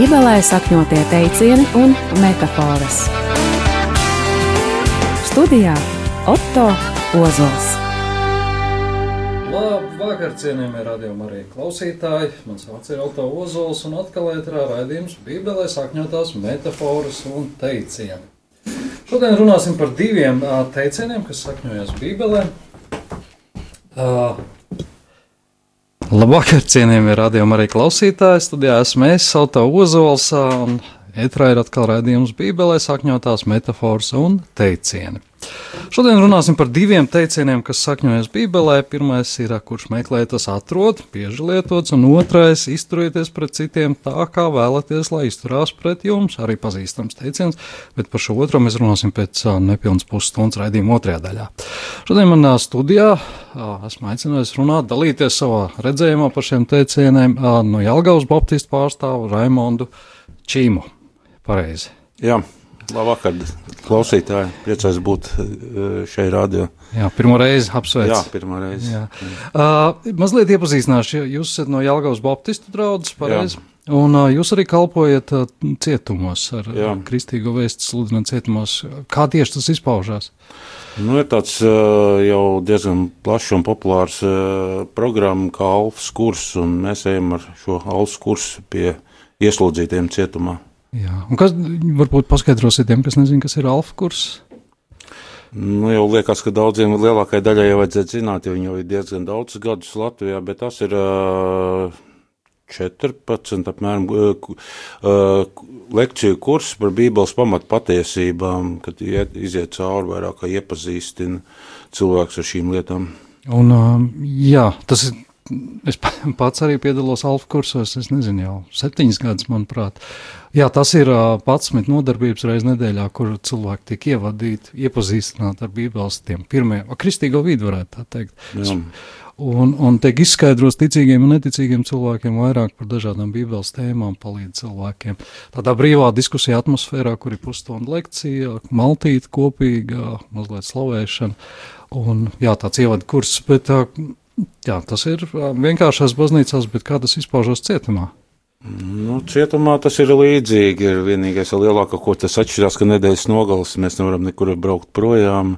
Bībelē sakņotie teicieni un metafāras. Studijā Otto Ozols. Labvakar, cienījamie radiokamā arī klausītāji. Mans vārds ir Otto Ozols un atkal ētrā raidījums Bībelē sakņotās metafāras un teicieni. Šodien runāsim par diviem teicieniem, kas sakņojas Bībelē. Labvakar, cienījamie radiokamā arī klausītāji. Studijā esmu es, Auto Ozols, un ētrā ir atkal raidījums Bībelē sakņotās metafāras un teicieni. Šodien runāsim par diviem teicieniem, kas sakņojas Bībelē. Pirmais ir, kurš meklē, tas atrod, bieži lietots, un otrais - izturieties pret citiem tā, kā vēlaties, lai izturās pret jums. Arī pazīstams teiciens, bet par šo otru mēs runāsim pēc nepilnas pusstundas raidījuma otrajā daļā. Šodien manā studijā esmu aicinājis runāt, dalīties savā redzējumā par šiem teicieniem no Jelgavas Baptistu pārstāvu Raimondu Čīmu. Pareizi. Jā. Labvakar, klausītāji. Priecājos būt šeit, radio. Jā, pirmo reizi apsveicu. Jā, pirmā reize. Jā. Uh, mazliet iepazīstināšu, jūs esat no Jālgavas Baptistu draugs, pareizi? Un uh, jūs arī kalpojat uh, cietumos ar Jā. kristīgo vēstu sludināt cietumos. Kā tieši tas izpaužās? Nu, ir tāds uh, jau diezgan plašs un populārs uh, programma kā Alfas kurs, un mēs ejam ar šo Alfas kursu pie ieslodzītiem cietumā. Jā. Un kas varbūt paskaidrosiet tiem, kas nezina, kas ir alfa kurs? Nu, jau liekas, ka daudziem lielākajai daļai jau vajadzētu zināt, jo viņi jau ir diezgan daudz gadus Latvijā, bet tas ir uh, 14 apmēram uh, uh, lekciju kurs par Bībeles pamatpatiesībām, kad iet, iziet cauri vairāk iepazīstina cilvēks ar šīm lietām. Un, jā, tas ir es pats arī piedalos alfa kursos, es nezinu, jau septiņas gadus, manuprāt. Jā, tas ir pats nodarbības reizes nedēļā, kur cilvēki tiek ievadīti, iepazīstināti ar Bībeles tiem pirmiem, kristīgo vidu, varētu tā teikt. Jā. Un, un tiek izskaidrots ticīgiem un neticīgiem cilvēkiem vairāk par dažādām Bībeles tēmām, palīdz cilvēkiem. Tādā brīvā diskusija atmosfērā, kur ir pusstunda lekcija, maltīta kopīga, mazliet slavēšana. Un, jā, tāds ievada kurs, bet Jā, tas ir vienkāršās baznīcās, bet kā tas izpaužas cietumā? Nu, cietumā tas ir līdzīgi. Ir vienīgais, ar lielāko, ko tas atšķirās, ka nedēļas nogalas mēs nevaram nekur braukt projām.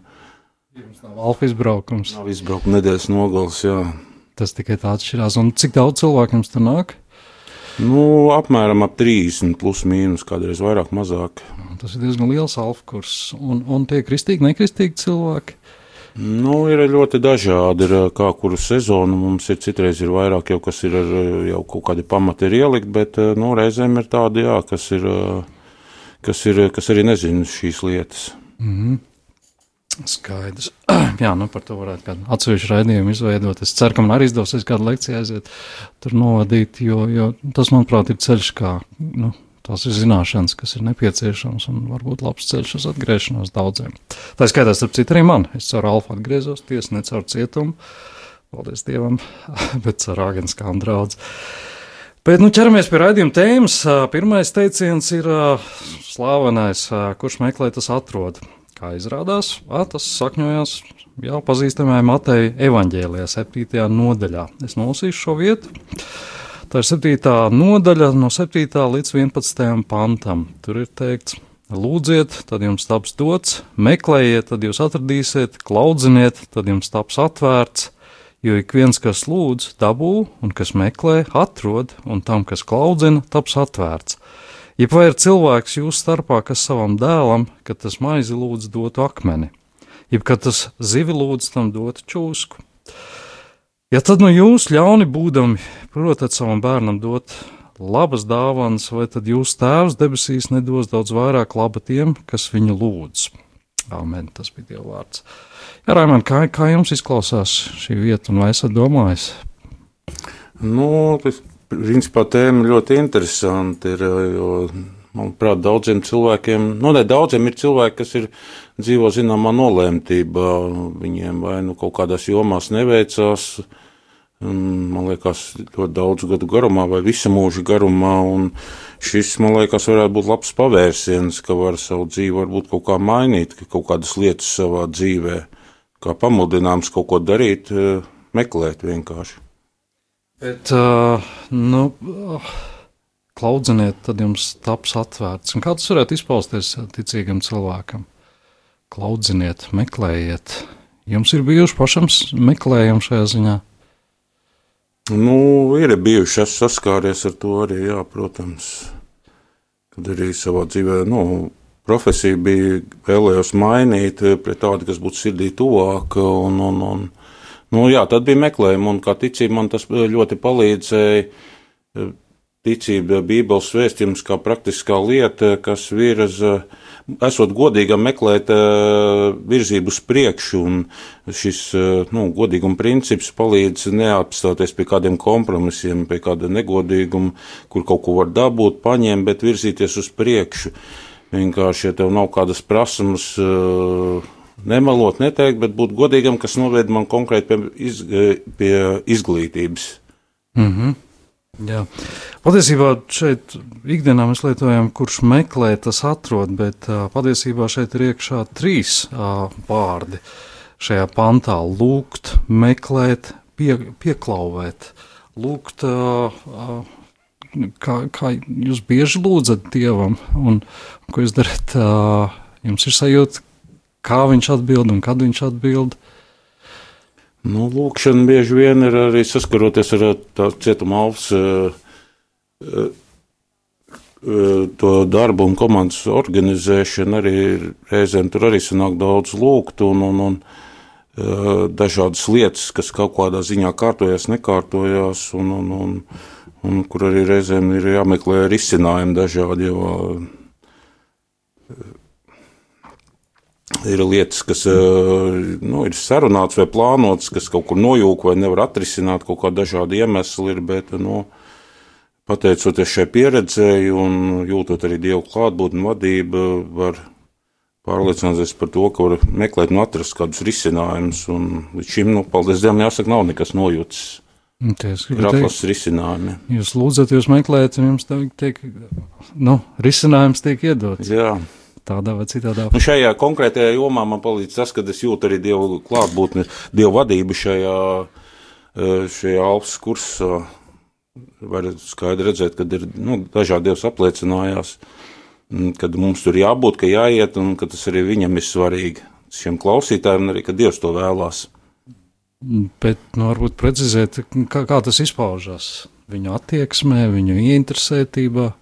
Jums nav alfa izbraukums. Nav izbraukuma nedēļas nogalas, jā. Tas tikai tā atšķirās. Un cik daudz cilvēku jums tur nāk? Nu, apmēram ap 30, plus mīnus, kādreiz vairāk, mazāk. Tas ir diezgan liels alfa kurs. Un, un tie kristīgi, nekristīgi cilvēki. Nu, ir ļoti dažādi. Ir kā kuru sezonu mums ir citreiz ir vairāk, jau kas ir ar, jau kaut kādi pamati ir ielikt, bet nu, reizēm ir tādi, jā, kas, ir, kas, ir, kas arī nezina šīs lietas. Mm -hmm. Skaidrs. Jā, nu par to varētu kādu atsevišķu raidījumu izveidot. Es ceru, ka man arī izdosies kādu lekciju aiziet, tur novadīt, jo, jo tas, manuprāt, ir ceļš, kā nu, tās ir zināšanas, kas ir nepieciešamas un varbūt labs ceļš uz atgriešanos daudziem. Tā skaitā, starp citu, arī man. Es caur alfa atgriezos, tiesa ne caur cietumu, paldies Dievam, bet caur āgenskām draudz. Bet, nu, ķeramies pie raidījuma tēmas. Pirmais teiciens ir slāvenais, kurš meklē, tas atrod. Kā izrādās, tas sakņojās jau pazīstamajā Mateja evaņģēlijā, 7. nodaļā. Es nolasīšu šo vietu. Tā ir 7. nodaļa, no 7. līdz 11. pantam. Tur ir teikts, lūdziet, tad jums taps dots, meklējiet, tad jūs atradīsiet, klaudziniet, tad jums taps atvērts. Jo ik viens, kas lūdz, dabū, un kas meklē, atrod, un tam, kas klaudzina, taps atvērts. Ja vai ir cilvēks jūsu starpā, kas savam dēlam, kad tas maizi lūdz, dotu akmeni, jeb kad tas zivi lūdz, tam dotu čūsku. Ja tad nu jūs ļauni būdami protat savam bērnam dot labas dāvanas, vai tad jūs tēvs debesīs nedos daudz vairāk laba tiem, kas viņu lūdz? Amen, tas bija Dieva vārds. Jā, Raimond, kā, kā jums izklausās šī vieta un vai esat domājis? Nu, tas, principā, tēma ļoti interesanti ir, jo, manuprāt, daudziem cilvēkiem, nu, ne daudziem ir cilvēki, kas ir dzīvo zināmā nolēmtībā, viņiem vai nu kaut kādās jomās neveicās, uh, Man liekas, ļoti daudzu gadu garumā, vai visa mūža garumā. Šis, man liekas, varētu būt labs pavērsiens, ka var savu dzīvi varbūt kaut kā mainīt, ka kaut kādas lietas savā dzīvē, kā pamudināms kaut ko darīt, meklēt vienkārši. Bet, uh, nu, klaudziniet, tad jums taps atvērts. Un kā tas varētu izpausties ticīgam cilvēkam? Klaudziniet, meklējiet. Jums ir bijuši pašam meklējumi šajā ziņā? Nu, ir bijuši, es saskāries ar to arī, jā, protams. Kad arī savā dzīvē, nu, profesija bija vēlējos mainīt pret tādu, kas būtu sirdī tuvāka. Un, un, un, nu, jā, tad bija meklējumi, un kā ticība man tas ļoti palīdzēja ticība, Bībeles vēstījums kā praktiskā lieta, kas virza, esot godīgam, meklēt virzību uz priekšu, un šis nu, godīguma princips palīdz neapstāties pie kādiem kompromisiem, pie kāda negodīguma, kur kaut ko var dabūt, paņemt, bet virzīties uz priekšu. Vienkārši, ja tev nav kādas prasības, nemelot, neteikt, bet būt godīgam, kas noved man konkrēti pie, iz, pie izglītības. Mm -hmm. Jā. Patiesībā šeit ikdienā mēs lietojam, kurš meklē, tas atrod, bet uh, patiesībā šeit ir iekšā trīs uh, vārdi šajā pantā - lūgt, meklēt, pie, pieklauvēt. Lūgt, uh, kā, kā jūs bieži lūdzat Dievam, un ko jūs darat, jums ir sajūta, kā viņš atbild un kad viņš atbild. Uh, Nu, lūkšana bieži vien ir arī saskaroties ar tādu cietuma alfas to darbu un komandas organizēšanu. Arī reizēm tur arī sanāk daudz lūgt un, un, un dažādas lietas, kas kaut kādā ziņā kārtojas, nekārtojas, un, un, un, un kur arī reizēm ir jāmeklē risinājumi dažādi. Jo, ir lietas, kas nu, ir sarunāts vai plānotas, kas kaut kur nojūg vai nevar atrisināt, kaut kāda dažāda iemesla ir. Bet, nu, pateicoties šai pieredzēji un jūtot arī dievu klātbūtni, vadību, var pārliecināties par to, ka var meklēt un atrast kādus risinājumus. Līdz šim, nu, paldies Dievam, jāsaka, nav nekas nojūts. Nu, ir atlases risinājumi. Jūs lūdzat, jūs meklējat, un jums tiek, nu, risinājums tiek iedots. Jā tādā vai citādā. Nu šajā konkrētajā jomā man palīdz tas, ka es jūtu arī dievu klātbūtni, dievu vadību šajā, eh, šajā alpas kursā. Var skaidri redzēt, ka ir nu, dažādi dievs apliecinājās, mm, kad mums tur jābūt, ka jāiet, un ka tas arī viņam ir svarīgi. Šiem klausītājiem arī, ka dievs to vēlās. Bet, nu, varbūt precizēt, kā, kā tas izpaužas viņu attieksmē, viņu ieinteresētībā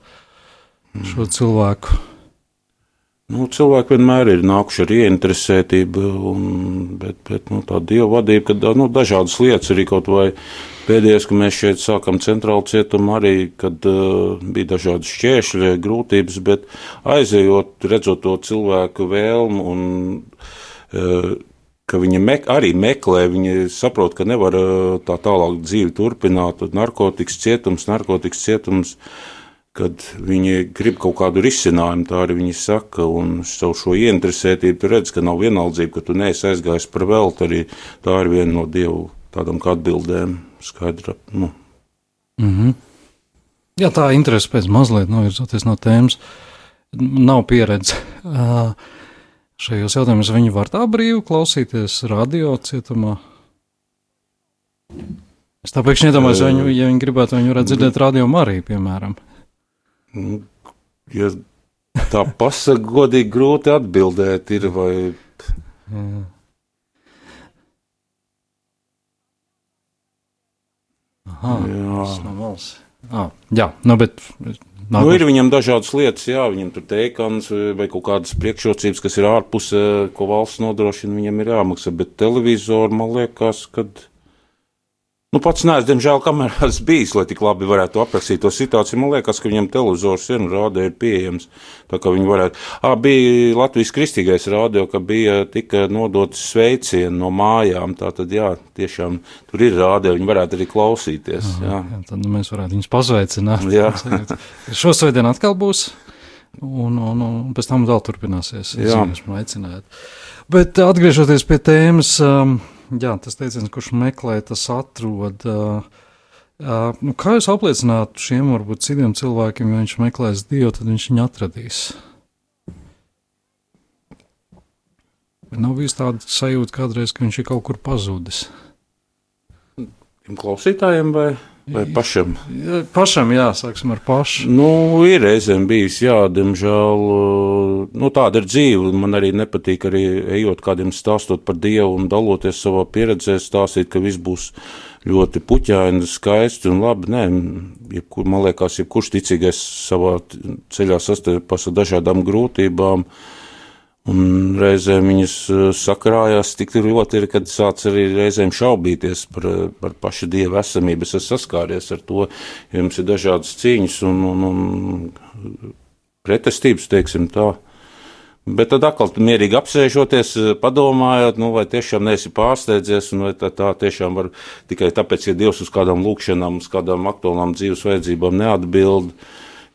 šo cilvēku Nu, cilvēki vienmēr ir nākuši ar ieinteresētību, un, bet, bet nu, tā dieva vadība, kad nu, dažādas lietas arī kaut vai pēdējais, ka mēs šeit sākam centrālu cietumu, arī kad uh, bija dažādi šķēršļi, grūtības, bet aizejot, redzot to cilvēku vēlmu un uh, ka viņi mek, arī meklē, viņi saprot, ka nevar uh, tā tālāk dzīvi turpināt, narkotikas cietums, narkotikas cietums. Kad viņi grib kaut kādu risinājumu, tā arī viņi saka, un savu šo ieinteresētību tu redz, ka nav vienaldzība, ka tu neesi aizgājis par velti, arī tā ir viena no Dievu tādām kā atbildēm, skaidra, nu. Mm -hmm. Jā, tā interese pēc mazliet novirzoties no tēmas, nav pieredze. Šajos jautājumos viņi var tā brīvi klausīties radio cietumā. Es tā pēkšņi iedomājos, ja viņi gribētu, viņi varētu dzirdēt radio arī, piemēram. Nu, ja tā pasaka, godīgi grūti atbildēt, ir vai. Jā. Aha, jā. valsts. Ah, jā, nu, bet. Nākuši. Nu, ir viņam dažādas lietas, jā, viņam tur teikans vai kaut kādas priekšrocības, kas ir ārpus, ko valsts nodrošina, viņam ir jāmaksā. Bet televizoru man liekas, ka Nu, pats neesmu, diemžēl, kamēr esmu bijis, lai tik labi varētu aprakstīt to situāciju. Man liekas, ka viņam televizors ir un rāda ir pieejams. Tā kā viņi varētu. Ā, bija Latvijas kristīgais rādio, ka bija tika nodots sveicieni no mājām. Tā tad, jā, tiešām tur ir rādio, viņi varētu arī klausīties. Aha, jā. Jā, tad nu, mēs varētu viņus pasveicināt. Jā. Šo svētdienu atkal būs. Un, un, un pēc tam vēl turpināsies. Jā, esmu aicināts. Bet atgriežoties pie tēmas. Um, jā, tas teiciens, kurš meklē, tas atrod. Uh, nu, kā jūs apliecinātu šiem, varbūt citiem cilvēkiem, ja viņš meklēs Dievu, tad viņš viņu atradīs? Nav bijis tāda sajūta kādreiz, ka viņš ir kaut kur pazudis? Klausītājiem vai? Vai pašam? Pašam, jā, sāksim ar pašu. Nu, ir reizēm bijis, jā, diemžēl, nu, tāda ir dzīve. Man arī nepatīk, arī ejot kādiem stāstot par Dievu un daloties savā pieredzē, stāstīt, ka viss būs ļoti puķaini, skaisti un labi. Nē, jebkur, man liekas, jebkurš ticīgais savā ceļā sastopas ar dažādām grūtībām. Un reizēm viņas eh, sakrājās tik ļoti, kad sāc arī reizēm šaubīties par, par pašu dieva esamību. Es esmu saskāries ar to, ja jums ir dažādas cīņas un, un, un pretestības, teiksim tā. Bet tad atkal mierīgi apsēžoties, padomājot, nu, vai tiešām neesi pārsteidzies, un vai tā, tā tiešām var tikai tāpēc, ka Dievs uz kādām lūkšanām, uz kādām aktuālām dzīves vajadzībām neatbild,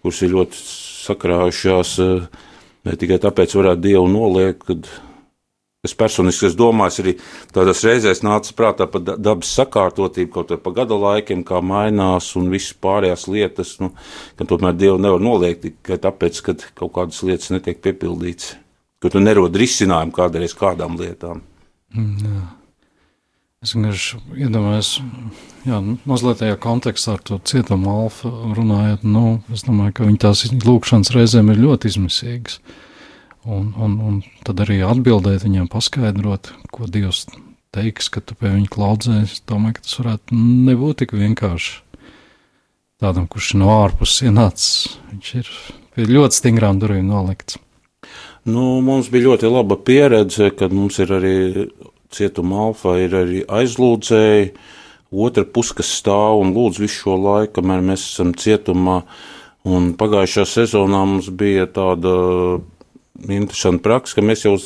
kuras ir ļoti sakrājušās. Uh, Ne tikai tāpēc varētu Dievu noliekt, kad es personiski es domāju, arī tādās reizēs nāca prātā par dabas sakārtotību, kaut arī pa gada laikiem, kā mainās un visas pārējās lietas, nu, ka tomēr Dievu nevar noliekt tikai tāpēc, ka kaut kādas lietas netiek piepildītas, ka tu nerod risinājumu kādreiz kādām lietām. Mm, jā. Es vienkārši iedomājos, jā, mazliet tajā kontekstā ar to cietumu alfa runājot, nu, es domāju, ka viņa tās lūkšanas reizēm ir ļoti izmisīgas. Un, un, un tad arī atbildēt viņiem, paskaidrot, ko Dievs teiks, ka tu pie viņa klaudzēs. Es domāju, ka tas varētu nebūt tik vienkārši tādam, kurš no ārpuses ienācis. Viņš ir pie ļoti stingrām durvīm nolikts. Nu, mums bija ļoti laba pieredze, kad mums ir arī cietuma alfa ir arī aizlūdzēji, otra puse, kas stāv un lūdz visu šo laiku, kamēr mēs esam cietumā. Un pagājušā sezonā mums bija tāda interesanta praksa, ka mēs jau,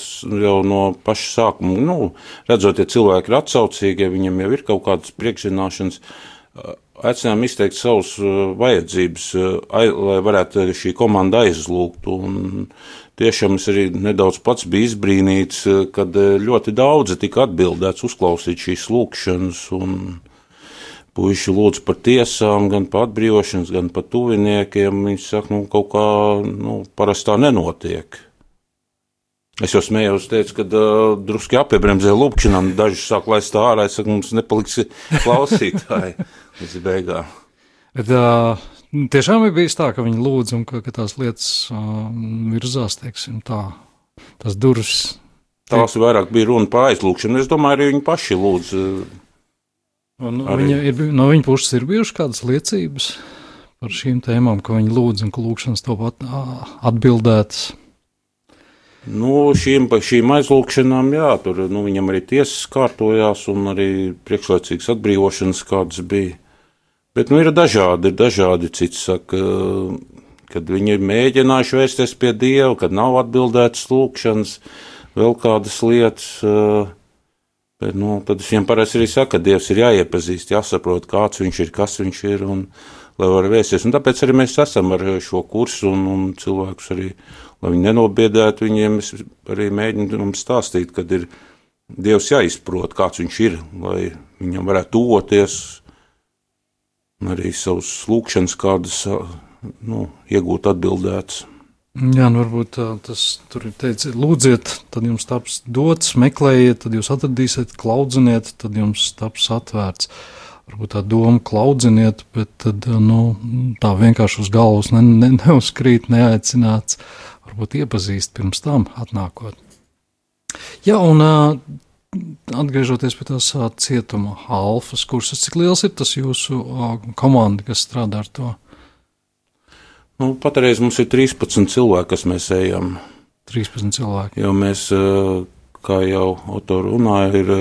jau no paša sākuma, nu, redzot, ja cilvēki ir atsaucīgi, ja viņiem jau ir kaut kādas priekšzināšanas, aicinājām izteikt savus vajadzības, lai varētu šī komanda aizlūgt. Un tiešām es arī nedaudz pats biju izbrīnīts, eh, kad eh, ļoti daudzi tika atbildēts uzklausīt šīs lūkšanas. Puisi lūdz par tiesām, gan par atbrīvošanas, gan par tuviniekiem. Viņi saka, nu, kaut kā nu, parasti tā nenotiek. Es jau smējos, teicu, ka uh, drusku jāpiebremzē lūkšanām. Daži sāk laist ārā, es saku, mums nepaliks klausītāji līdz beigām. Bet, uh, Tiešām ir bijis tā, ka viņi lūdz un ka, ka tās lietas uh, virzās, teiksim, tā, tās durvis. Tās vairāk bija runa par aizlūgšanu. Es domāju, arī viņi paši lūdz. Un viņa ir, no viņa puses ir bijušas kādas liecības par šīm tēmām, ka viņi lūdz un ka lūkšanas to pat atbildētas. Nu, šīm, šīm aizlūgšanām, jā, tur nu, viņam arī tiesas kārtojās un arī priekšlaicīgas atbrīvošanas kādas bija. Bet nu, ir dažādi, ir dažādi. Cits saka, kad viņi ir mēģinājuši vērsties pie Dieva, kad nav atbildētas lūkšanas, vēl kādas lietas. Bet, nu, tad es viņiem parasti arī saku, ka Dievs ir jāiepazīst, jāsaprot, kāds viņš ir, kas viņš ir, un lai var vēsties. Un tāpēc arī mēs esam ar šo kursu un, un cilvēkus arī, lai viņi nenobiedētu viņiem, es arī mēģinu stāstīt, kad ir Dievs jāizprot, kāds viņš ir, lai viņam varētu tuvoties, arī savus lūkšanas kādas nu, iegūt atbildētas. Jā, nu varbūt tas tur ir teicis, lūdziet, tad jums taps dots, meklējiet, tad jūs atradīsiet, klaudziniet, tad jums taps atvērts. Varbūt tā doma klaudziniet, bet tad, nu, tā vienkārši uz galvas ne, ne, neuzkrīt, neaicināts. Varbūt iepazīst pirms tam atnākot. Jā, un Atgriežoties pie tās cietuma alfas kursus, cik liels ir tas jūsu komanda, kas strādā ar to? Nu, patreiz mums ir 13 cilvēki, kas mēs ejam. 13 cilvēki. Jo mēs, kā jau autori runāja, ir,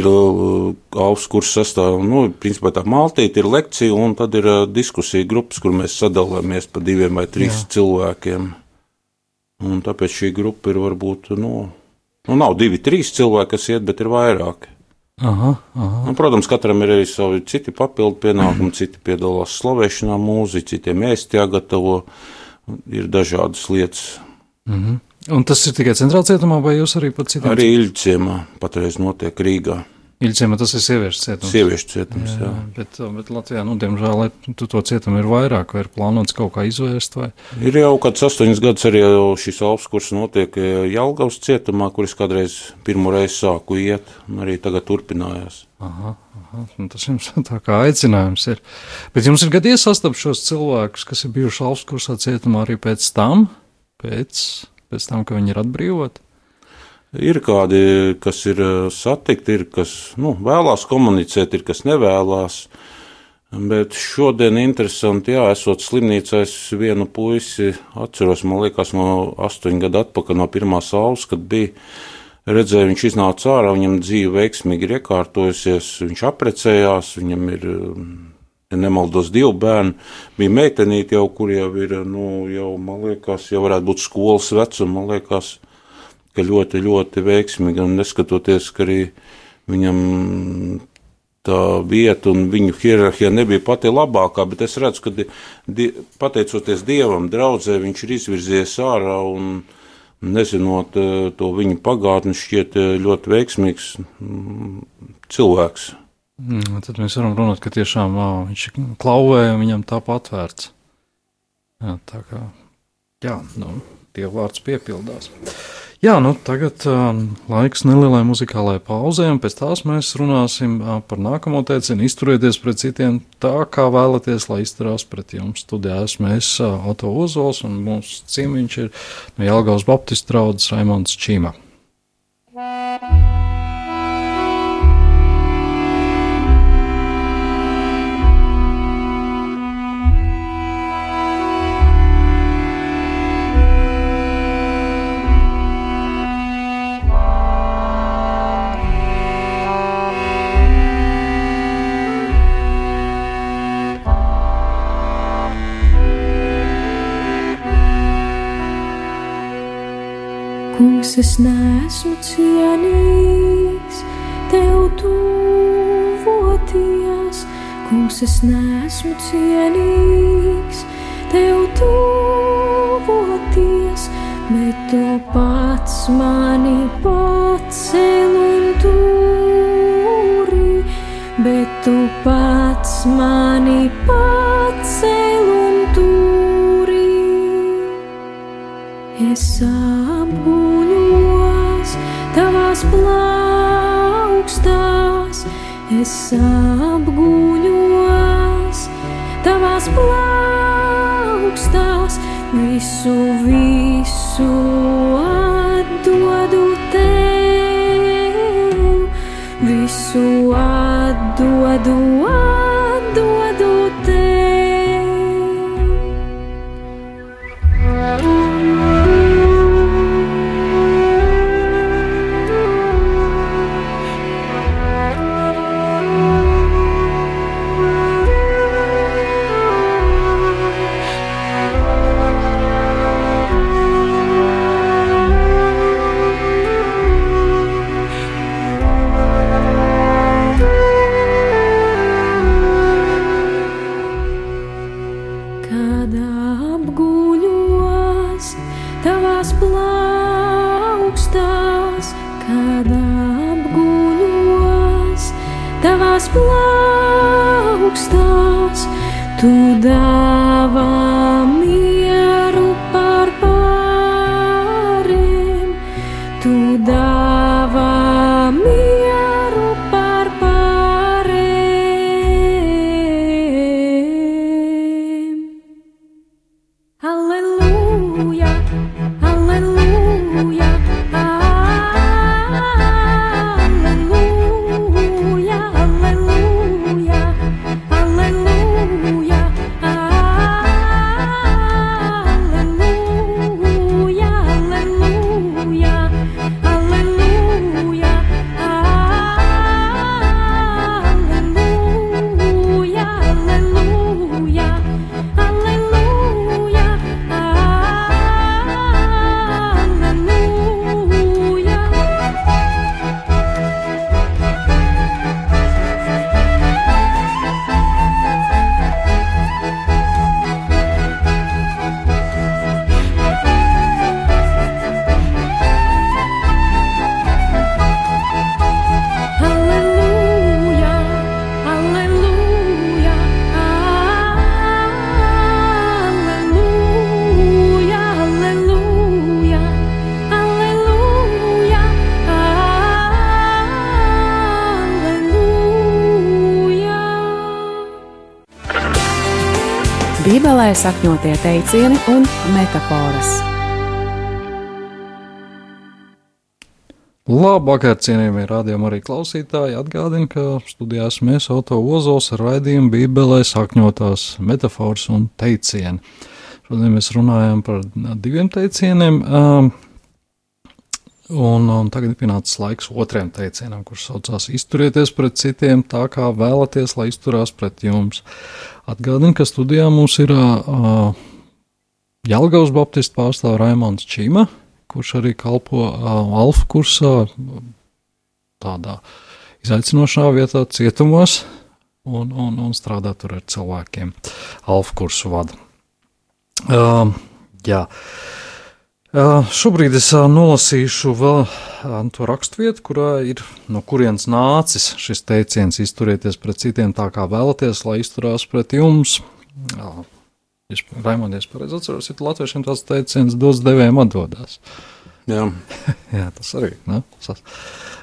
ir alfas kurs sastāv, nu, principā tā maltīte ir lekcija, un tad ir diskusija grupas, kur mēs sadalāmies pa diviem vai trīs Jā. cilvēkiem. Un tāpēc šī grupa ir varbūt, nu, Nu, nav divi, trīs cilvēki, kas iet, bet ir vairāki. Aha, aha. Un, protams, katram ir arī savi citi papildu pienākumi, citi piedalās slavēšanā, mūziķi, citiem ēst jāgatavo. Ir dažādas lietas. Mm -hmm. Un tas ir tikai centrālajā cietumā, vai jūs arī pat citiem? Arī Ilģciemā patreiz notiek Rīgā. Ilģciemā tas ir sieviešu cietums. Sieviešu cietums, jā. jā. Bet, bet Latvijā, nu, diemžēl, tu to cietumu ir vairāk, vai ir plānots kaut kā izvērst? Vai? Ir jau kāds astoņas gadus arī šis alps kurs notiek Jelgavas cietumā, kur es kādreiz pirmo reizi sāku iet, un arī tagad turpinājās. Aha, aha, nu tas jums tā kā aicinājums ir. Bet jums ir gadījies sastapt šos cilvēkus, kas ir bijuši Alpskursā cietumā arī pēc tam, pēc, pēc tam, ka viņi ir atbrīvoti? Ir kādi, kas ir satikti, ir kas nu, vēlās komunicēt, ir kas nevēlās. Bet šodien interesanti, jā, esot slimnīcā, es vienu puisi atceros, man liekas, no astoņu gadu atpakaļ no pirmā saules, kad bija redzēju, viņš iznāca ārā, viņam dzīve veiksmīgi ir iekārtojusies, viņš aprecējās, viņam ir, ja nemaldos, divi bērni, bija meitenīte jau, kur jau ir, nu, jau, man liekas, jau varētu būt skolas vecuma, man liekas, ka ļoti, ļoti veiksmīgi, un neskatoties, ka arī viņam tā vieta un viņu hierarhija nebija pati labākā, bet es redzu, ka di, pateicoties Dievam, draudzē, viņš ir izvirzies ārā un, nezinot eh, to viņa pagātni, šķiet eh, ļoti veiksmīgs mm, cilvēks. Mm, tad mēs varam runāt, ka tiešām vā, viņš klauvēja un viņam tā patvērts. Jā, tā kā, jā, nu, tie vārds piepildās. Jā, nu tagad uh, laiks nelielai muzikālajai pauzē, un pēc tās mēs runāsim uh, par nākamo teicienu. Izturieties pret citiem tā, kā vēlaties, lai izturās pret jums. Studijā esmu es, uh, Oto Uzols, un mūsu ciemiņš ir no Jelgavas Baptistu draudzes Raimons Čīma. Kungs, es neesmu cienīgs, tev tuvoties. Kungs, es neesmu cienīgs, tev tuvoties, bet tu pats mani pacēl un turi, bet tu pats mani pacēl un turi. Es es Bībelē sakņotie teicieni un metafāras. Labvakar, cienījamie rādījumi arī klausītāji. Atgādinu, ka studijās mēs auto ozols ar raidījumu Bībelē sakņotās metafāras un teicieni. Šodien mēs runājam par diviem teicieniem. Um, Un, un tagad ir pienācis laiks otrajam teicienam, kurš saucās: Izturieties pret citiem tā, kā vēlaties, lai izturās pret jums. Atgādinu, ka studijā mums ir uh, Jālgaus Baptistu pārstāvja Raimons Čīma, kurš arī kalpo uh, Alfa kursā, tādā izaicinošā vietā, cietumos, un, un, un strādā tur ar cilvēkiem. Alfa kursu vada. Uh, jā. Uh, šobrīd es nolasīšu vēl to raksturvietu, kurā ir no kurienes nācis šis teiciens: izturieties pret citiem tā, kā vēlaties, lai izturās pret jums. Es Raimondies pareizi atceros, ir latviešiem tāds teiciens, dos devējiem atdodās. Jā, jā tas arī nu,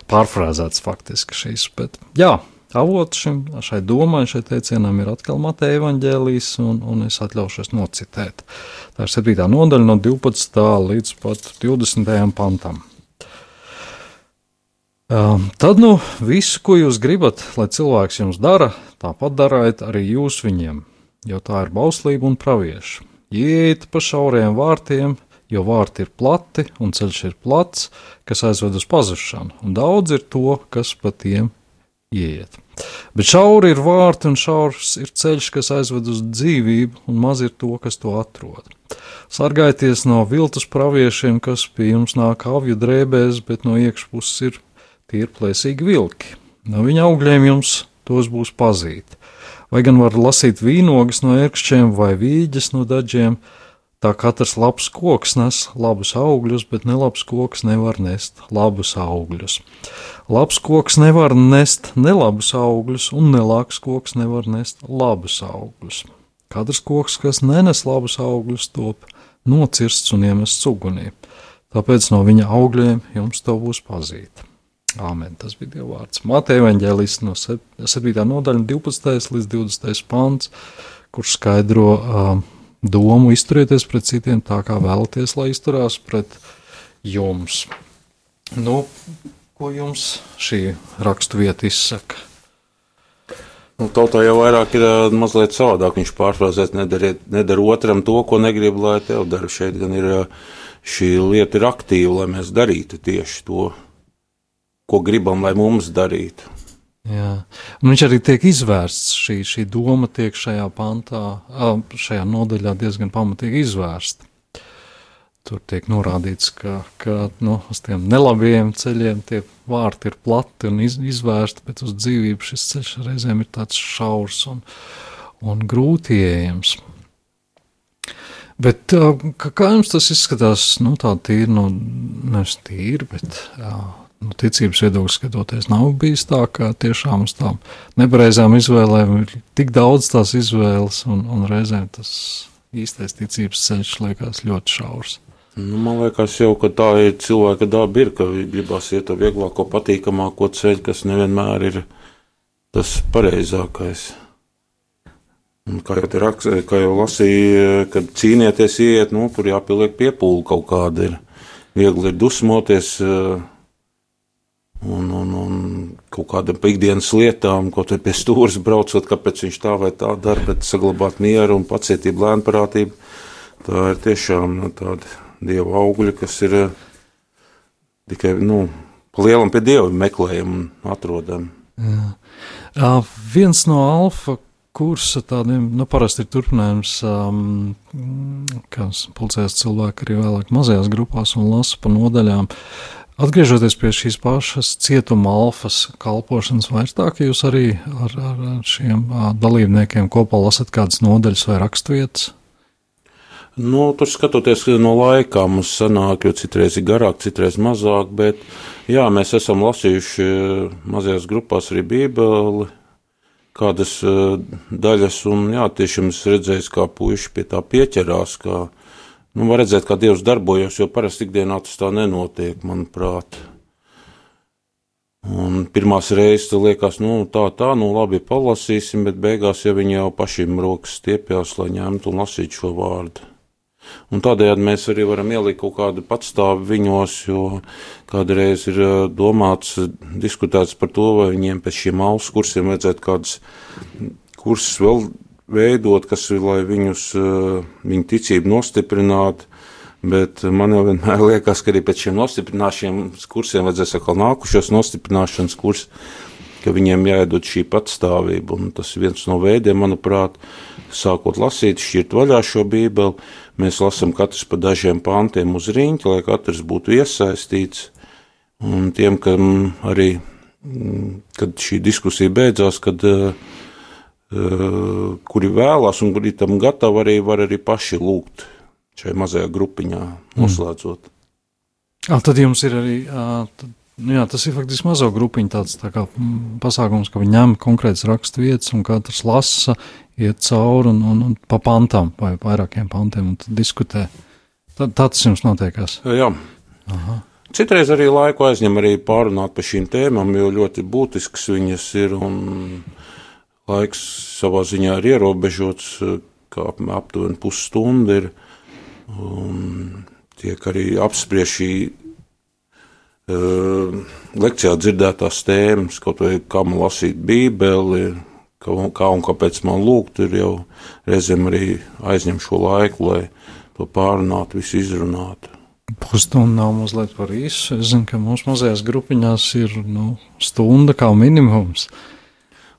pārfrāzēts faktiski šīs. Bet, jā, avots šim, šai domai, šai teicienam ir atkal Mateja evaņģēlijas, un, un es atļaušos nocitēt. Tā ir 7. nodaļa no 12. līdz pat 20. pantam. Um, tad nu visu, ko jūs gribat, lai cilvēks jums dara, tāpat dariet arī jūs viņiem, jo tā ir bauslība un pravieši. Iet pa šauriem vārtiem, jo vārti ir plati un ceļš ir plats, kas aizved uz pazušanu, un daudz ir to, kas pa tiem ieiet. Bet šauri ir vārti un šaurs ir ceļš, kas aizved uz dzīvību, un maz ir to, kas to atrod. Sargājieties no viltus praviešiem, kas pie jums nāk avju drēbēs, bet no iekšpuses ir tie ir plēsīgi vilki. No viņa augļiem jums tos būs pazīt. Vai gan var lasīt vīnogas no ērkšķiem vai vīģes no daļiem, Tā katrs labs koks nes labus augļus, bet nelabs koks nevar nest labus augļus. Labs koks nevar nest nelabus augļus, un nelāks koks nevar nest labus augļus. Katrs koks, kas nenes labus augļus, top nocirsts un iemests ugunī. Tāpēc no viņa augļiem jums to būs pazīt. Āmen. Tas bija Dieva vārds. Mateja evaņģēlis no 7. nodaļa 12. līdz 20. pants, kurš skaidro uh, domu izturieties pret citiem tā, kā vēlaties, lai izturās pret jums. Nu, ko jums šī raksturvieta izsaka? nu, tautā jau vairāk ir uh, mazliet savādāk. Viņš pārfrāzēs, nedara otram to, ko negrib, lai tev dara. Šeit gan ir uh, šī lieta ir aktīva, lai mēs darītu tieši to, ko gribam, lai mums darītu. Jā. Un viņš arī tiek izvērsts. Šī, šī doma tiek šajā pantā, šajā nodaļā diezgan pamatīgi izvērsta. Tur tiek norādīts, ka, ka nu, uz tiem nelabajiem ceļiem tie vārti ir plati un iz, izvērsti, bet uz dzīvību šis ceļš reizēm ir tāds šaurs un, un grūti ieejams. Bet kā, jums tas izskatās, nu tā tīri, nu, nevis tīri, bet jā, nu, ticības viedokļa skatoties, nav bijis tā, ka tiešām uz tām nepareizām izvēlēm ir tik daudz tās izvēles, un, un reizēm tas īstais ticības ceļš liekas ļoti šaurs. Nu, man liekas, jau tā ir cilvēka daba, ir, ka gribās iet to vieglāko, patīkamāko ceļu, kas nevienmēr ir tas pareizākais. Un kā jau, rakst, kā jau lasīja, kad cīnīties, iet, nu, tur jāpieliek piepūle kaut kāda. Ir. Viegli ir dusmoties, uh, un, un, un kaut kādām ikdienas lietām, ko te pie stūres braucot, kāpēc viņš tā vai tā dara, bet saglabāt mieru un pacietību, lēnprātību. Tā ir tiešām nu, tāda dieva augļa, kas ir eh, tikai nu, pa lielam pie dieva meklējam un atrodam. Jā. Uh, viens no alfa kursa tādiem, nu, parasti ir turpinājums, um, kas pulcēs cilvēki arī vēlāk mazajās grupās un lasa pa nodaļām. Uh, Atgriežoties pie šīs pašas cietuma alfas kalpošanas, vai ir tā, ka jūs arī ar, ar, šiem dalībniekiem kopā lasat kādas nodaļas vai raksturvietas? Nu, tur skatoties no laika, mums sanāk, jo citreiz ir garāk, citreiz mazāk, bet jā, mēs esam lasījuši mazajās grupās arī Bībeli, kādas daļas, un jā, tiešām es redzēju, kā puiši pie tā pieķerās, kā Nu, var redzēt, kā Dievs darbojas, jo parasti ikdienā tas tā nenotiek, manuprāt. Un pirmās reizes tas liekas, nu, tā, tā, nu, labi, palasīsim, bet beigās jau viņi jau pašiem rokas stiepjas, lai ņemtu un lasītu šo vārdu. Un tādējādi mēs arī varam ielikt kaut kādu patstāvu viņos, jo kādreiz ir eh, domāts, diskutēts par to, vai viņiem pēc šiem ausu kursiem vajadzētu kādus kursus vēl veidot, kas ir, lai viņus, eh, viņu ticību nostiprinātu. Bet man jau vienmēr liekas, ka arī pēc šiem nostiprināšanas kursiem vajadzēs atkal nākušos nostiprināšanas kursus, ka viņiem jāiedod šī patstāvība. Un tas ir viens no veidiem, manuprāt, sākot lasīt, šķirt vaļā šo bībeli. Mēs lasām katrs pa dažiem pāntiem uz rīņķa, lai katrs būtu iesaistīts. Un tiem, kam arī, mm, kad šī diskusija beidzās, kad uh, kuri vēlās un kuri tam gatavi, arī var arī paši lūgt šai mazajā grupiņā, noslēdzot. Mm. Tad jums ir arī, tad, jā, tas ir faktiski mazo grupiņu tāds tā kā mm, pasākums, ka viņi ņem konkrētas rakstu vietas un katrs lasa, iet cauri un, un, un pa pantām vai vairākiem pantiem un tad diskutē. Tad, tā tas jums notiekās. Jā. Aha. Citreiz arī laiku aizņem arī pārunāt par šīm tēmām, jo ļoti būtisks viņas ir un laiks savā ziņā ir ierobežots, kā aptuveni pusstunda ir. Un tiek arī apspriest šī uh, lekcijā dzirdētās tēmas, kaut vai kā man lasīt Bībeli, kā, kā un kāpēc man lūgt, ir jau reizēm arī aizņem šo laiku, lai to pārunātu, visu izrunātu. Pusstunda nav mazliet par īsu. Es zinu, ka mūsu mazajās grupiņās ir nu, stunda kā minimums.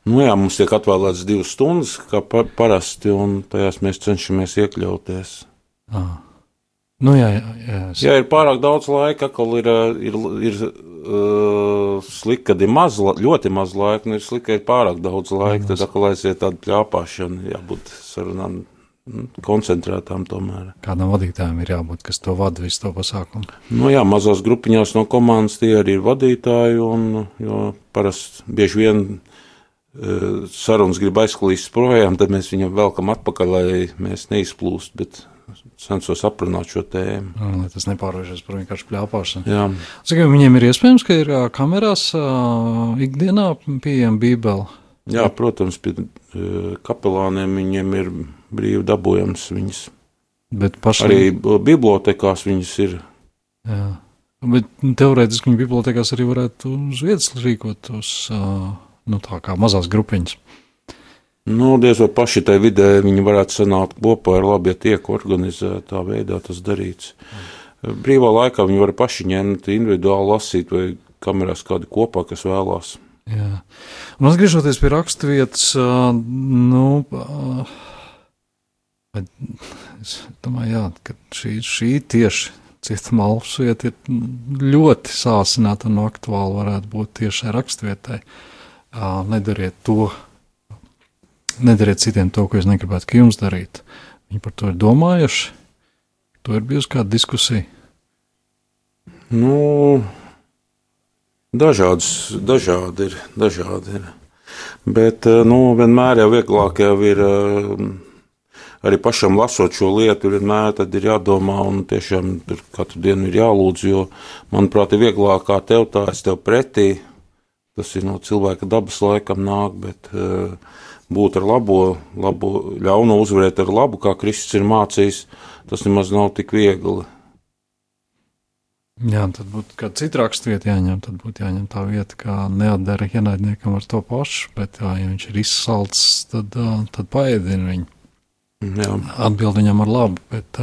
Nu jā, mums tiek atvēlēts divas stundas, kā parasti, un tajās mēs cenšamies iekļauties. Ah. Nu, jā, jā, jā, es... ja ir pārāk daudz laika, atkal ir, ir, ir uh, slikti, kad ir maz, ļoti maz laika, un ir slikti, ka ir pārāk daudz laika. Tad atkal aiziet tāda pļāpāšana, jābūt sarunām koncentrētām tomēr. Kādam vadītājam ir jābūt, kas to vada visu to pasākumu? Nu jā, mazās grupiņās no komandas tie arī ir vadītāji, un, jo parasti bieži vien uh, sarunas grib aizklīst projām, tad mēs viņam velkam atpakaļ, lai mēs neizplūst, bet censos aprunāt šo tēmu. Un, lai tas nepārvēršas par vienkārši pļāpāšanu. Jā. Saka, viņiem ir iespējams, ka ir kamerās ikdienā pieejama bībele. Jā, protams, pie uh, kapelāniem viņiem ir brīvi dabūjams viņas. Bet pašlaik... Arī bibliotekās viņas ir. Jā. Bet teorētiski viņa bibliotekās arī varētu uz vietas rīkot uz, uh, nu, tā kā mazās grupiņas. Nu, diez vai paši tajā vidē viņi varētu sanākt kopā ar labi, ja tiek organizētā veidā tas darīts. Mm. Brīvā laikā viņi var paši ņemt, individuāli lasīt vai kamerās kādu kopā, kas vēlās. Jā. Un atgriežoties pie raksturvietas, nu, es domāju, jā, ka šī, šī tieši cietuma alfsvieta ir ļoti sāsināta un aktuāla varētu būt tieši raksturvietai. Nedariet to, nedariet citiem to, ko jūs negribētu, ka jums darītu. Viņi par to ir domājuši. To ir bijusi kāda diskusija. Nu, dažādas, dažādi ir, dažādi ir. Bet, nu, vienmēr jau vieglāk jau ir arī pašam lasot šo lietu, vienmēr ir jādomā un tiešām katru dienu ir jālūdz, jo, manuprāt, ir vieglāk kā tev tā, es tev pretī. Tas ir no cilvēka dabas laikam nāk, bet uh, būt ar labo, labo ļauno uzvarēt ar labu, kā Kristus ir mācījis, tas nemaz nav tik viegli. Jā, tad būtu kāda cita raksturvieta jāņem. Tad būtu jāņem tā vieta, kā neatdara ienaidniekam ar to pašu, bet, jā, ja viņš ir izsalcis, tad, tad paēdina viņu. Jā. Atbild viņam ar labu, bet,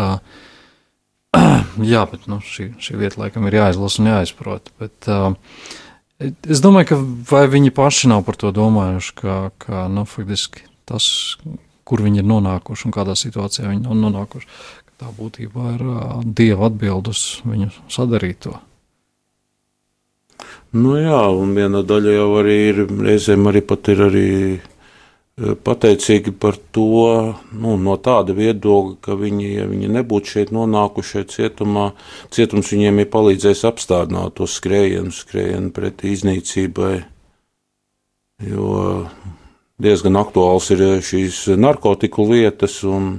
jā, bet nu, šī, šī vieta laikam ir jāizlasa un jāizprot. Bet, uh, Es domāju, ka vai viņi paši nav par to domājuši, ka, ka nu, faktiski tas, kur viņi ir nonākuši un kādā situācijā viņi ir nonākuši, tā būtībā ir uh, Dieva atbildus viņu sadarīto. Nu jā, un viena daļa jau arī ir, reizēm arī pat ir arī pateicīgi par to nu, no tāda viedokļa, ka viņi, ja viņi nebūtu šeit nonākuši cietumā, cietums viņiem ir palīdzējis apstādināt to skrējienu, skrējienu pret iznīcībai. Jo diezgan aktuāls ir šīs narkotiku lietas un,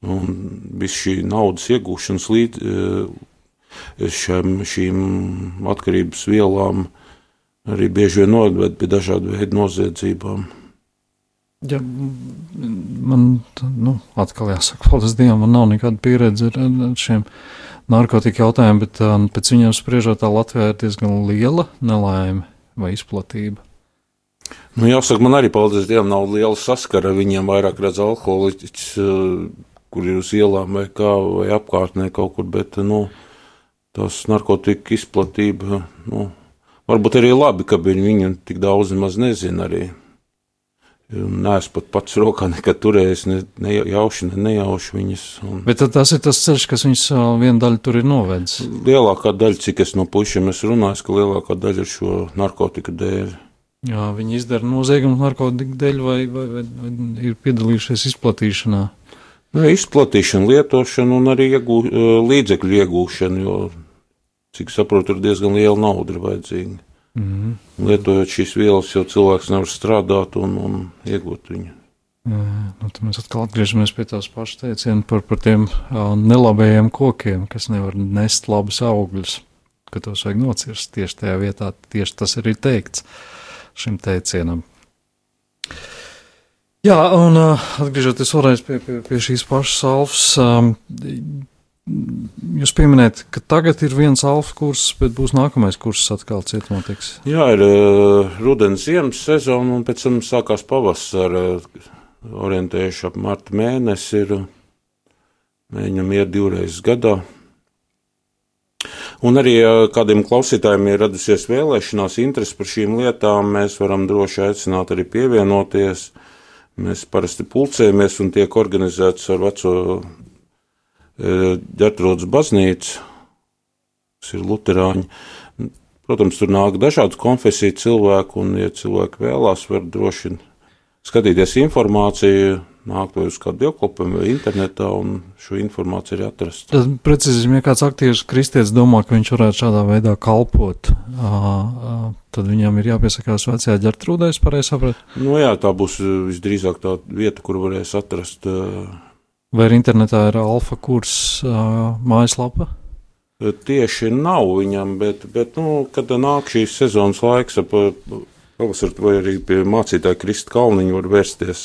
un viss šī naudas iegūšanas līdz šiem, šīm atkarības vielām arī bieži vien noved pie dažādu veidu noziedzībām. Ja, man nu, atkal jāsaka, paldies Dievam, man nav nekāda pieredze ar, ar šiem narkotiku jautājumiem, bet uh, pēc viņiem spriežot, tā Latvijā ir diezgan liela nelaime vai izplatība. Nu, jāsaka, man arī, paldies Dievam, nav liela saskara. Viņiem vairāk redz alkoholiķis, uh, kur ir uz ielām vai kā, vai apkārtnē kaut kur, bet, nu, tās narkotika izplatība, nu, varbūt arī labi, ka viņi viņu tik daudz maz nezina arī. Nē, es pat pats rokā nekad turējis, ne, ne jauši, ne nejauši viņas. Un... Bet tas ir tas ceļš, kas viņus ā, viena daļa tur ir novedis. Lielākā daļa, cik es no pušiem esmu runājis, ka lielākā daļa ir šo narkotiku dēļ. Jā, viņi izdara noziegumu narkotiku dēļ vai, vai, vai, vai ir piedalījušies izplatīšanā. Nu, izplatīšana, lietošana un arī iegū, līdzekļu iegūšana, jo, cik saprotu, tur diezgan liela nauda ir vajadzīga. Mm -hmm. Lietojot šīs vielas, jau cilvēks nevar strādāt un, un iegūt viņu. Jā, nu, mēs atkal atgriežamies pie tās pašas teiciena par, par tiem uh, nelabajiem kokiem, kas nevar nest labus augļus, ka tos vajag nocirst tieši tajā vietā. Tieši tas arī teikts šim teicienam. Jā, un uh, atgriežoties vēlreiz pie, pie, pie šīs pašas alfas, um, jūs pieminējat, ka tagad ir viens alfa kurs, bet būs nākamais kurs atkal cietumā tiks. Jā, ir uh, rudens ziemas sezona, un pēc tam sākās pavasara. Uh, orientējuši ap marta mēnesi. Ir, mēģinam iet divreiz gadā. Un arī uh, kādiem klausītājiem ir radusies vēlēšanās, interesi par šīm lietām, mēs varam droši aicināt arī pievienoties. Mēs parasti pulcējamies un tiek organizēts ar veco ģertrūdas baznīcu, kas ir luterāņi. Protams, tur nāk dažādas konfesiju cilvēku, un, ja cilvēki vēlās, var droši skatīties informāciju, nākt vai uz kādu dievkalpojumu vai internetā, un šo informāciju arī atrast. Tad, precīzi, ja kāds aktīvs kristietis domā, ka viņš varētu šādā veidā kalpot, tad viņam ir jāpiesakās vecajā ģertrūdē, es pareizi sapratu? Nu jā, tā būs visdrīzāk tā vieta, kur varēs atrast Vai internetā ir alfa kurs uh, mājaslapa? Tieši nav viņam, bet, bet nu, kad nāk šīs sezonas laiks, ap pavasaru vai arī pie mācītāja Krista Kalniņa var vērsties,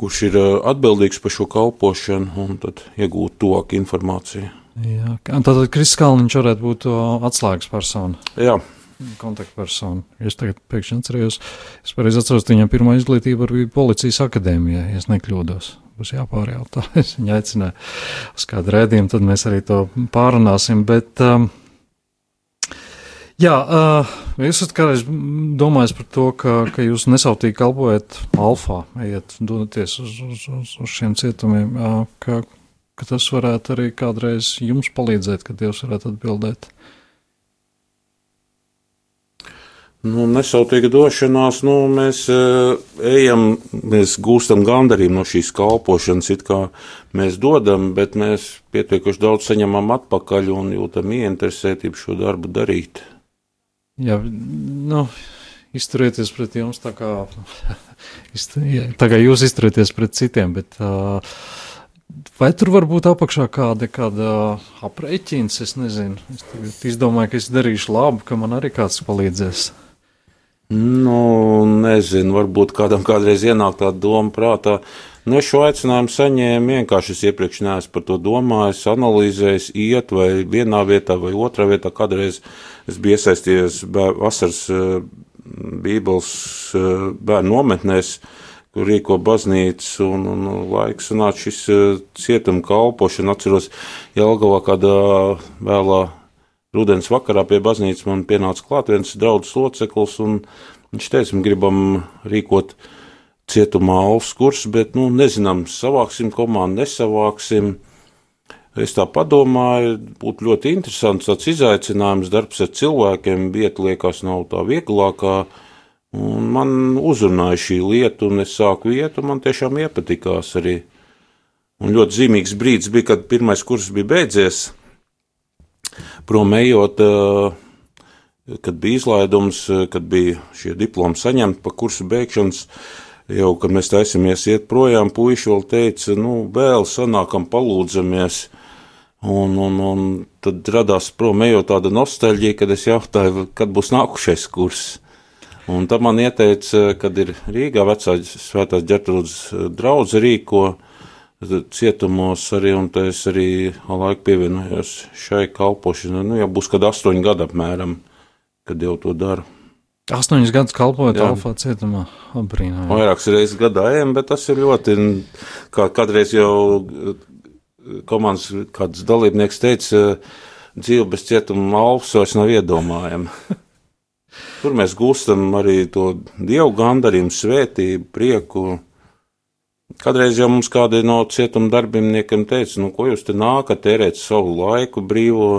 kurš ir atbildīgs par šo kalpošanu un tad iegūt tuvāk informāciju. Jā, tātad Kristis Kalniņš varētu būt atslēgas persona. Jā kontaktpersonu. Es tagad pēkšņi atceros, es pareizi atceros, viņam pirmā izglītība bija policijas akadēmijā, ja es nekļūdos. Būs jāpārjautā. Es viņu aicināju uz kādu rēdījumu, tad mēs arī to pārunāsim. Bet, um, jā, uh, esat kādreiz domājis par to, ka, ka jūs nesautīgi kalpojat alfā, ejiet, dodaties uz, uz, uz, uz šiem cietumiem, uh, ka, ka tas varētu arī kādreiz jums palīdzēt, ka Dievs varētu atbildēt. Nu, nesautīga došanās, nu, mēs uh, ejam, mēs gūstam gandarījumu no šīs kalpošanas, it kā mēs dodam, bet mēs pietiekuši daudz saņemam atpakaļ un jūtam ieinteresētību šo darbu darīt. Jā, nu, izturieties pret jums tā kā, tā kā jūs izturieties pret citiem, bet uh, vai tur var būt apakšā kāda, kāda aprēķins, es nezinu, es izdomāju, ka es darīšu labu, ka man arī kāds palīdzēs. Nu, nezinu, varbūt kādam kādreiz ienāk tāda doma prātā. Nu, es šo aicinājumu saņēmu vienkārši. Es iepriekš neesmu par to domājis, analīzējis, iet vai vienā vietā vai otrā vietā. Kādreiz es biju iesaistījies vasaras Bībeles bērnu nometnēs, kur rīko baznīcas un, un laiks sanāca šis cietuma kalpošana. Atceros, Jelgavā kādā vēlā Rudens vakarā pie baznīcas man pienāca klāt viens draugs loceklis, un viņš teica, mēs gribam rīkot cietumā alus kursus, bet, nu, nezinām, savāksim komandu, nesavāksim. Es tā padomāju, būtu ļoti interesants tāds izaicinājums, darbs ar cilvēkiem, vieta liekas nav tā vieglākā, un man uzrunāja šī lieta, un es sāku vietu, man tiešām iepatikās arī. Un ļoti zīmīgs brīdis bija, kad pirmais kurs bija beidzies, prom ejot, eh, kad bija izlaidums, eh, kad bija šie diplomi saņemti pa kursu beigšanas, jau, kad mēs taisamies iet projām, puiši vēl teica, nu, vēl sanākam palūdzamies. Un, un, un tad radās prom ejot tāda nostalģija, kad es jautāju, kad būs nākušais kurs. Un tad man ieteica, kad ir Rīgā vecā svētās ģertrūdas draudze rīko cietumos arī, un tā es arī laiku pievienojos šai kalpošanai. Nu, jau būs kad astoņi gadi apmēram, kad jau to daru. Astoņus gadus kalpojot Jā. Alfā cietumā. Brīnā. Vairākas reizes gadā ejam, bet tas ir ļoti, kā kādreiz jau eh, komandas kāds dalībnieks teica, dzīve bez cietuma alfas vairs nav iedomājama. Tur mēs gūstam arī to dievu gandarījumu, svētību, prieku. Kādreiz jau mums kādi no cietuma darbiniekiem teica, nu, ko jūs te nākat, tērēt savu laiku brīvo.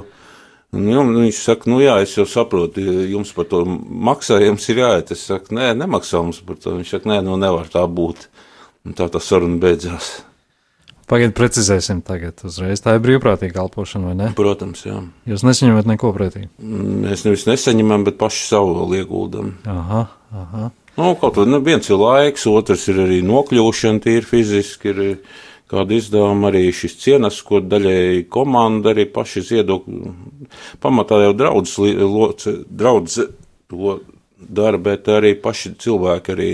Un, nu, viņš saka, nu jā, es jau saprotu, jums par to maksājums ir jāiet. Es saku, nē, nemaksā mums par to. Viņš saka, nē, nu nevar tā būt. Un tā tā saruna beidzās. Pagaidiet, precizēsim tagad uzreiz. Tā ir brīvprātīga kalpošana, vai ne? Protams, jā. Jūs nesaņemat neko pretī. Mēs nevis nesaņemam, bet paši savu vēl ieguldam. Aha, aha. Nu, kaut kā nu, viens ir laiks, otrs ir arī nokļūšana, tīri fiziski. Ir kāda izdevuma arī šis cienas, ko daļēji komanda arī paši ziedok. Pamatā jau draudz, draudz to dara, bet arī paši cilvēki arī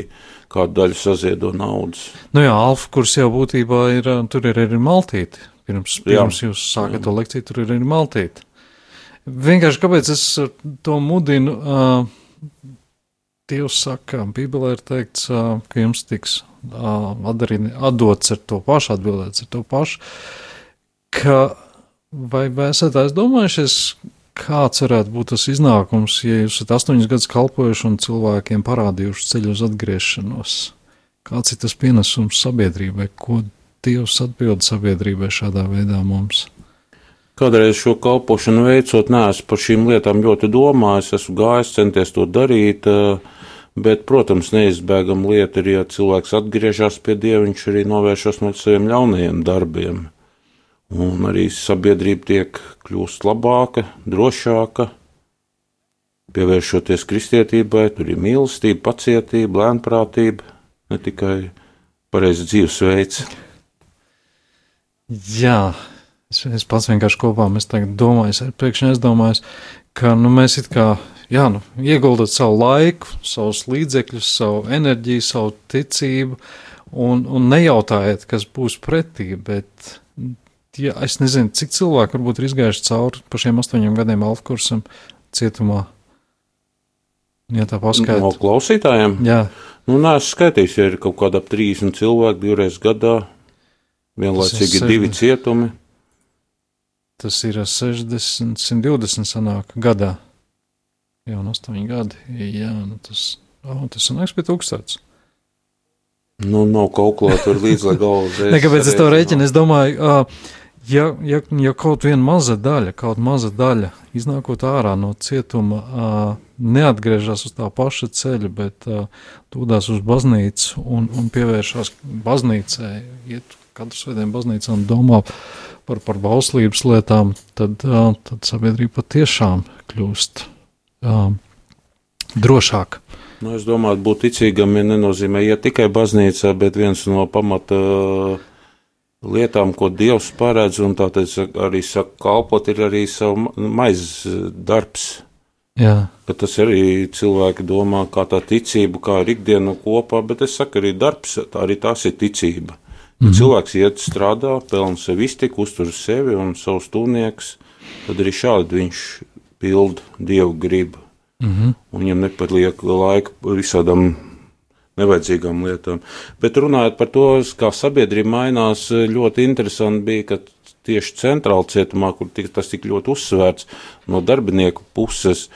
kādu daļu saziedo naudas. Nu jā, Alfa kurs jau būtībā ir, ā, tur ir arī maltīti. Pirms, pirms jūs sākat to lekciju, tur ir arī maltīti. Vienkārši kāpēc es to mudinu? Uh, Dievs saka, Bībelē ir teikts, uh, ka jums tiks uh, atdarīt, atdots ar to pašu, atbildēts ar to pašu. Ka vai, esat aizdomājušies, kāds varētu būt tas iznākums, ja jūs esat astoņus gadus kalpojuši un cilvēkiem parādījuši ceļu uz atgriešanos? Kāds ir tas pienesums sabiedrībai, ko Dievs atbild sabiedrībai šādā veidā mums? Kādreiz šo kalpošanu veicot, neesmu par šīm lietām ļoti domājis, esmu gājis, centies to darīt, eh, bet, protams, neizbēgama lieta ir, ja cilvēks atgriežas pie Dieva, viņš arī novēršas no saviem ļaunajiem darbiem. Un arī sabiedrība tiek kļūst labāka, drošāka, pievēršoties kristietībai, tur ir mīlestība, pacietība, lēnprātība, ne tikai pareizs dzīvesveids. Jā, es, es pats vienkārši kopā domājam, es pēkšņi aizdomājos, ka nu, mēs it kā jā, nu, ieguldot savu laiku, savus līdzekļus, savu enerģiju, savu ticību un, un nejautājiet, kas būs pretī, bet ja, es nezinu, cik cilvēki varbūt ir izgājuši cauri pa šiem astoņiem gadiem alfa kursam cietumā. Ja tā No paskaidro. klausītājiem? Jā, Nu, nē, es skaitījos, ja ir kaut kāda ap 30 cilvēku divreiz gadā, vienlaicīgi divi cietumi. tas ir 60, 120 sanāk gadā. Jā, un 8 gadi. Jā, nu tas, oh, tas sanāks pie tūkstots. Nu, nav tur līdz lai galvas. Ne, kāpēc es to rēķinu? Es domāju, ā, ja, ja, ja kaut viena maza daļa, kaut maza daļa iznākot ārā no cietuma, ā, neatgriežas uz tā paša ceļa, bet ā, dodas uz baznīcu un, un pievēršās baznīcai, iet katru svētdienu baznīcā un domā par, par bauslības lietām, tad, ā, tad sabiedrība patiešām kļūst ā, drošāka. Nu, es domāju, būt ticīgam ja nenozīmē iet tikai baznīcā, bet viens no pamata uh, lietām, ko Dievs paredz, un tātad arī saka, kalpot ir arī savu ma- maizes uh, darbs. Jā, Ka tas arī cilvēki domā, kā tā ticība, kā ir ikdiena kopā, bet es saku, arī darbs, tā arī tas ir ticība. Kad cilvēks iet strādā, pelna sev iztiku, uztur sevi un savus tūniekus, tad arī šādi viņš pild dievu gribu. mhm. un viņam nepaliek laika visādām nevajadzīgām lietām. Bet runājot par to, kā sabiedrība mainās, ļoti interesanti bija, ka tieši centrāla cietumā, kur tika, tas tik ļoti uzsvērts no darbinieku puses,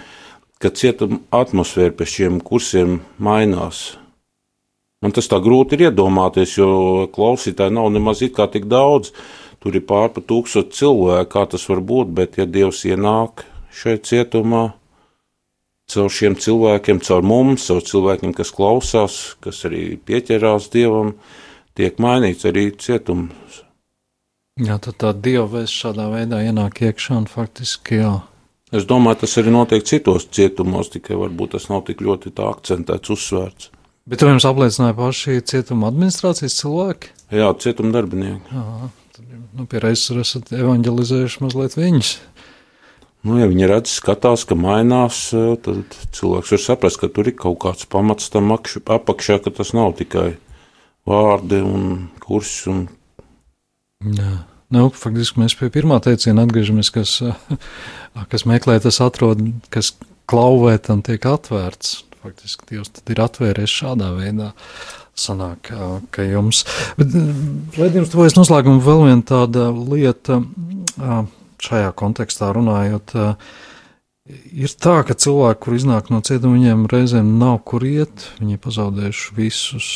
ka cietuma atmosfēra pēc šiem kursiem mainās. Man tas tā grūti ir iedomāties, jo klausītāji nav nemaz tik daudz. Tur ir pārpa tūkstoši cilvēku, kā tas var būt, bet ja Dievs ienāk šeit cietumā, caur šiem cilvēkiem, caur mums, caur cilvēkiem, kas klausās, kas arī pieķerās dievam, tiek mainīts arī cietums. jā tad tā dieva vēsts šādā veidā ienāk iekšā un faktiski jā. Es domāju, tas arī notiek citos cietumos, tikai varbūt tas nav tik ļoti tā akcentēts, uzsvērts. Bet to jums apliecināja paši cietuma administrācijas cilvēki? Jā, cietuma darbinieki. Jā, tad, nu, pie reizes esat evanģelizējuši mazliet viņus. Nu, ja viņi redz, skatās, ka mainās, eh, tad cilvēks var saprast, ka tur ir kaut kāds pamats tam akš- apakšā, ka tas nav tikai vārdi un kursi. Un... Jā. Nu, faktiski mēs pie pirmā teiciena atgriežamies, kas, kas meklē, tas atrod, kas klauvē, tam tiek atvērts. Faktiski Dievs ir atvērties šādā veidā. Sanāk, ā, ka jums. Bet, Raidījums tuvojas noslēgumam vēl viena tāda lieta ā, šajā kontekstā runājot. ā, Ir tā, ka cilvēki, kur iznāk no cietuma, viņiem reizēm nav kur iet. Viņi ir pazaudējuši visus,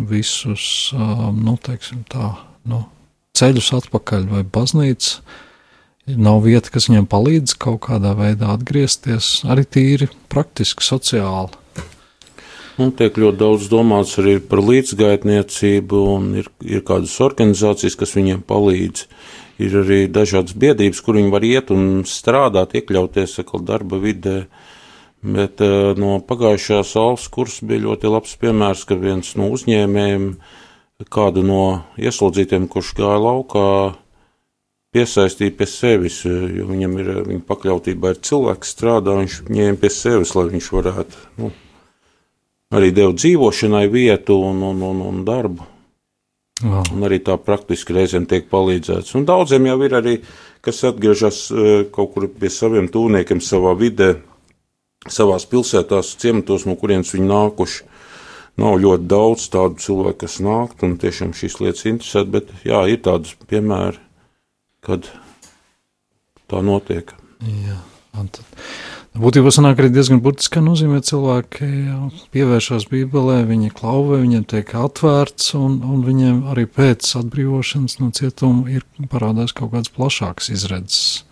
visus ā, nu, teiksim tā, nu, ceļus atpakaļ vai baznīca. Nav vieta, kas viņiem palīdz kaut kādā veidā atgriezties, arī tīri praktiski, sociāli. Un tiek ļoti daudz domāts arī par līdzgaitniecību, un ir, ir kādas organizācijas, kas viņiem palīdz. Ir arī dažādas biedrības, kur viņi var iet un strādāt, iekļauties atkal darba vidē. Bet uh, no pagājušās alus kursa bija ļoti labs piemērs, ka viens no uzņēmējiem kādu no ieslodzītiem, kurš gāja laukā, piesaistīja pie sevis, jo viņam ir viņa pakļautībā ir cilvēks strādā, viņš ņēma pie sevis, lai viņš varētu nu, arī deva dzīvošanai vietu un, un, un, un darbu. Wow. Un arī tā praktiski reizēm tiek palīdzēts. Un daudziem jau ir arī, kas atgriežas eh, kaut kur pie saviem tūniekiem savā vidē, savās pilsētās, ciematos, no kurienes viņi nākuši. Nav ļoti daudz tādu cilvēku, kas nāk, un tiešām šīs lietas interesē, bet jā, ir tādas piemēri, kad tā notiek. Jā, un tad. Būtībā sanāk arī diezgan būtiski, ka nozīmē cilvēki pievēršās Bībelē, viņi klauvē, viņiem tiek atvērts, un, un viņiem arī pēc atbrīvošanas no cietuma ir parādās kaut kāds plašāks izredzes,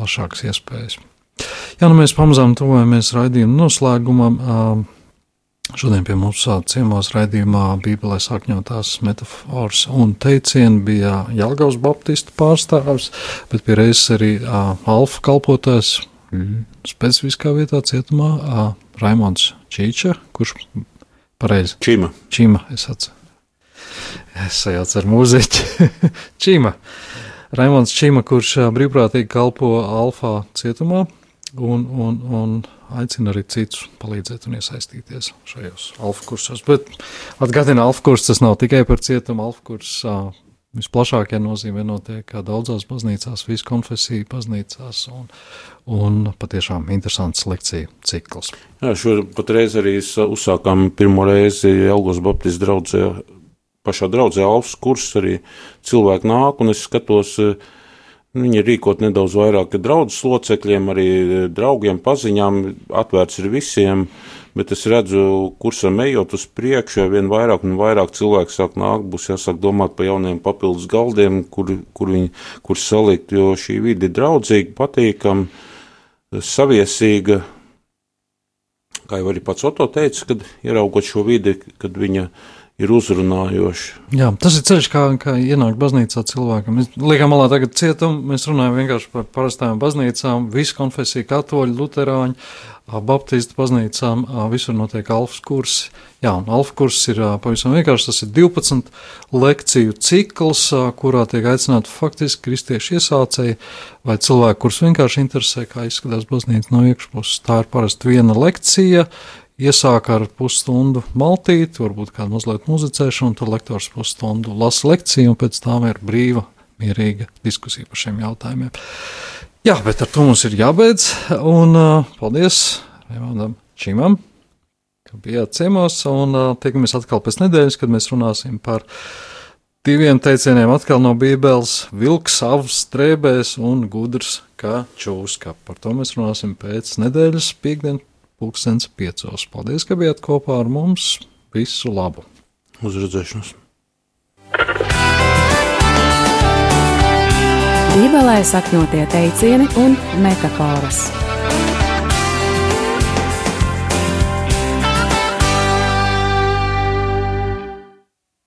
plašāks iespējas. Jā, nu mēs pamazām tuvojamies raidījuma noslēgumam. Šodien pie mums ciemos raidījumā Bībelē sakņotās metafors un teicieni bija Jelgavas Baptistu pārstāvs, bet pie reizes arī Alfa kalpotājs specifiskā vietā cietumā ā, Raimons Čīča, kurš pareizi Čima. Čīma, es atceru. Es sajaucu ar mūziķi. Čīma. Raimons Čīma, kurš brīvprātīgi kalpo Alfā cietumā un, un, un aicina arī citus palīdzēt un iesaistīties šajos alfa kursos. Bet atgādina, alfa kurs tas nav tikai par cietumu, alfa kurs ā, visplašākajā nozīmē notiek ā, daudzās baznīcās, visu konfesiju baznīcās un, un patiešām interesants lekciju cikls. Jā, šodien patreiz arī uzsākām pirmo reizi Elgos Baptistu draudzē, pašā draudzē Alfas kurs arī cilvēki nāk, un es skatos, eh, viņi rīkot nedaudz vairāk draudzes locekļiem, arī draugiem, paziņām, atvērts ir visiem, bet es redzu, kursam ejot uz priekšu, jo vien vairāk un vairāk cilvēku sāk nākt, būs jāsāk domāt par jauniem papildus galdiem, kur, kur viņi, kur salikt, jo šī vide ir draudzīga, patīkama, saviesīga, kā jau arī pats Oto teica, kad ieraugot šo vidi, kad viņa ir uzrunājoša. Jā, tas ir ceļš, kā, kā ienākt baznīcā cilvēkam. Mēs liekam malā tagad cietumu, mēs runājam vienkārši par parastām baznīcām, visu konfesiju, katoļu, luterāņu, baptistu baznīcām, visur notiek alfas kursi. Jā, un alfa kurs ir pavisam vienkārši, tas ir 12 lekciju cikls, kurā tiek aicināti faktiski kristieši iesācēji vai cilvēki, kurus vienkārši interesē, kā izskatās baznīca no iekšpuses. Tā ir parasti viena lekcija, Iesāk ar pusstundu maltīti, varbūt kādu mazliet muzicēšanu, tad lektors pusstundu lasa lekciju, un pēc tam ir brīva, mierīga diskusija par šiem jautājumiem. Jā, bet ar to mums ir jābeidz, un uh, paldies Raimondam Čimam, ka bijāt ciemos, un uh, tiekamies atkal pēc nedēļas, kad mēs runāsim par diviem teicieniem atkal no Bībeles - vilks, avs, strēbēs un gudrs kā čūska. Par to mēs runāsim pēc nedēļas piekdien pulkstens piecos. Paldies, ka bijāt kopā ar mums. Visu labu! Uz redzēšanos! Bībelē sakņotie teicieni un metafāras.